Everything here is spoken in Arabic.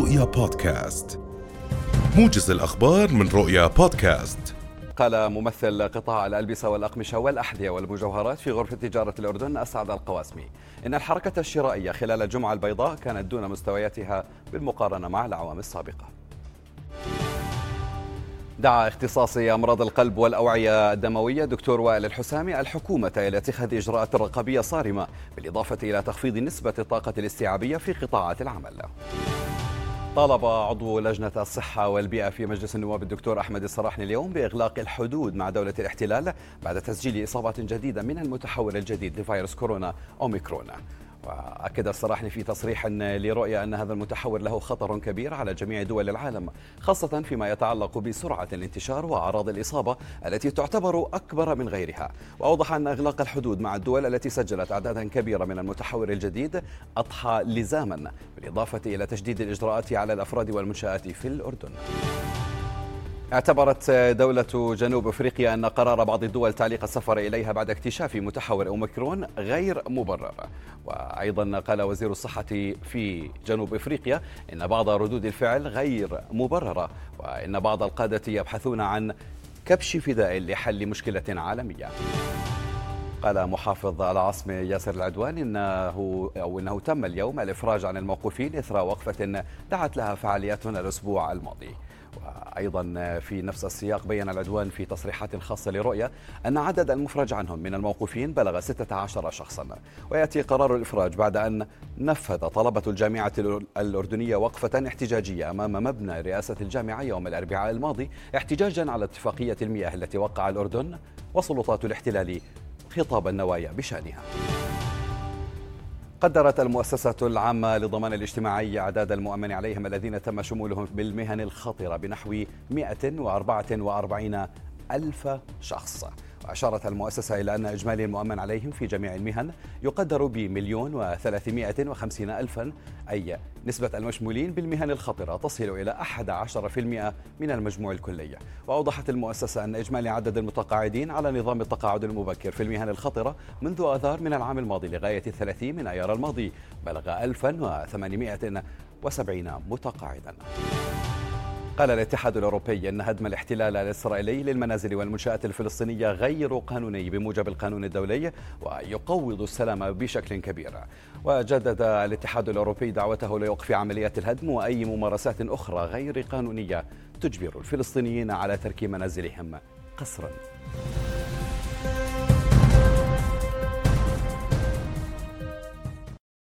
رؤيا بودكاست. موجز الأخبار من رؤيا بودكاست. قال ممثل قطاع الألبسة والأقمشة والأحذية والمجوهرات في غرفة تجارة الأردن أسعد القواسمي. إن الحركة الشرائية خلال الجمعة البيضاء كانت دون مستوياتها بالمقارنة مع الأعوام السابقة. دعا اختصاصي أمراض القلب والأوعية الدموية دكتور وائل الحسامي الحكومة إلى اتخاذ إجراءات رقابية صارمة بالإضافة إلى تخفيض نسبة الطاقة الاستيعابية في قطاعات العمل. طالب عضو لجنة الصحة والبيئة في مجلس النواب الدكتور أحمد الصراحني اليوم بإغلاق الحدود مع دولة الاحتلال بعد تسجيل إصابات جديدة من المتحور الجديد لفيروس كورونا أوميكرون. وأكد الصراحني في تصريح لرؤية أن هذا المتحور له خطر كبير على جميع دول العالم خاصة فيما يتعلق بسرعة الانتشار وأعراض الإصابة التي تعتبر أكبر من غيرها. وأوضح أن إغلاق الحدود مع الدول التي سجلت أعدادا كبيرة من المتحور الجديد أضحى لزاما بالإضافة إلى تشديد الإجراءات على الأفراد والمنشآت في الأردن اعتبرت دولة جنوب أفريقيا أن قرار بعض الدول تعليق السفر إليها بعد اكتشاف متحور أوميكرون غير مبرر. وأيضا قال وزير الصحة في جنوب أفريقيا إن بعض ردود الفعل غير مبررة وإن بعض القادة يبحثون عن كبش فداء لحل مشكلة عالمية. قال محافظ العاصمة ياسر العدوان إنه أو إنه تم اليوم الإفراج عن الموقوفين إثر وقفة دعت لها فعالياتنا الأسبوع الماضي. وأيضا في نفس السياق بين العدوان في تصريحات خاصة لرؤية أن عدد المفرج عنهم من الموقوفين بلغ 16 شخصا ويأتي قرار الإفراج بعد أن نفذ طلبة الجامعة الأردنية وقفة احتجاجية أمام مبنى رئاسة الجامعة يوم الأربعاء الماضي احتجاجا على اتفاقية المياه التي وقع الأردن وسلطات الاحتلال خطاب النوايا بشأنها. قدرت المؤسسة العامة للضمان الاجتماعي أعداد المؤمن عليهم الذين تم شمولهم بالمهن الخطرة بنحو 144 ألف شخص. وأشارت المؤسسة إلى أن إجمالي المؤمن عليهم في جميع المهن يقدر بمليون وثلاثمائة وخمسين ألفا أي نسبة المشمولين بالمهن الخطرة تصل إلى 11% من المجموع الكلي وأوضحت المؤسسة أن إجمالي عدد المتقاعدين على نظام التقاعد المبكر في المهن الخطرة منذ آذار من العام الماضي لغاية الثلاثين من أيار الماضي بلغ 1870 متقاعدا. قال الاتحاد الأوروبي أن هدم الاحتلال الإسرائيلي للمنازل والمنشآت الفلسطينية غير قانوني بموجب القانون الدولي ويقوض السلام بشكل كبير. وجدد الاتحاد الأوروبي دعوته لوقف عمليات الهدم وأي ممارسات أخرى غير قانونية تجبر الفلسطينيين على ترك منازلهم قسرا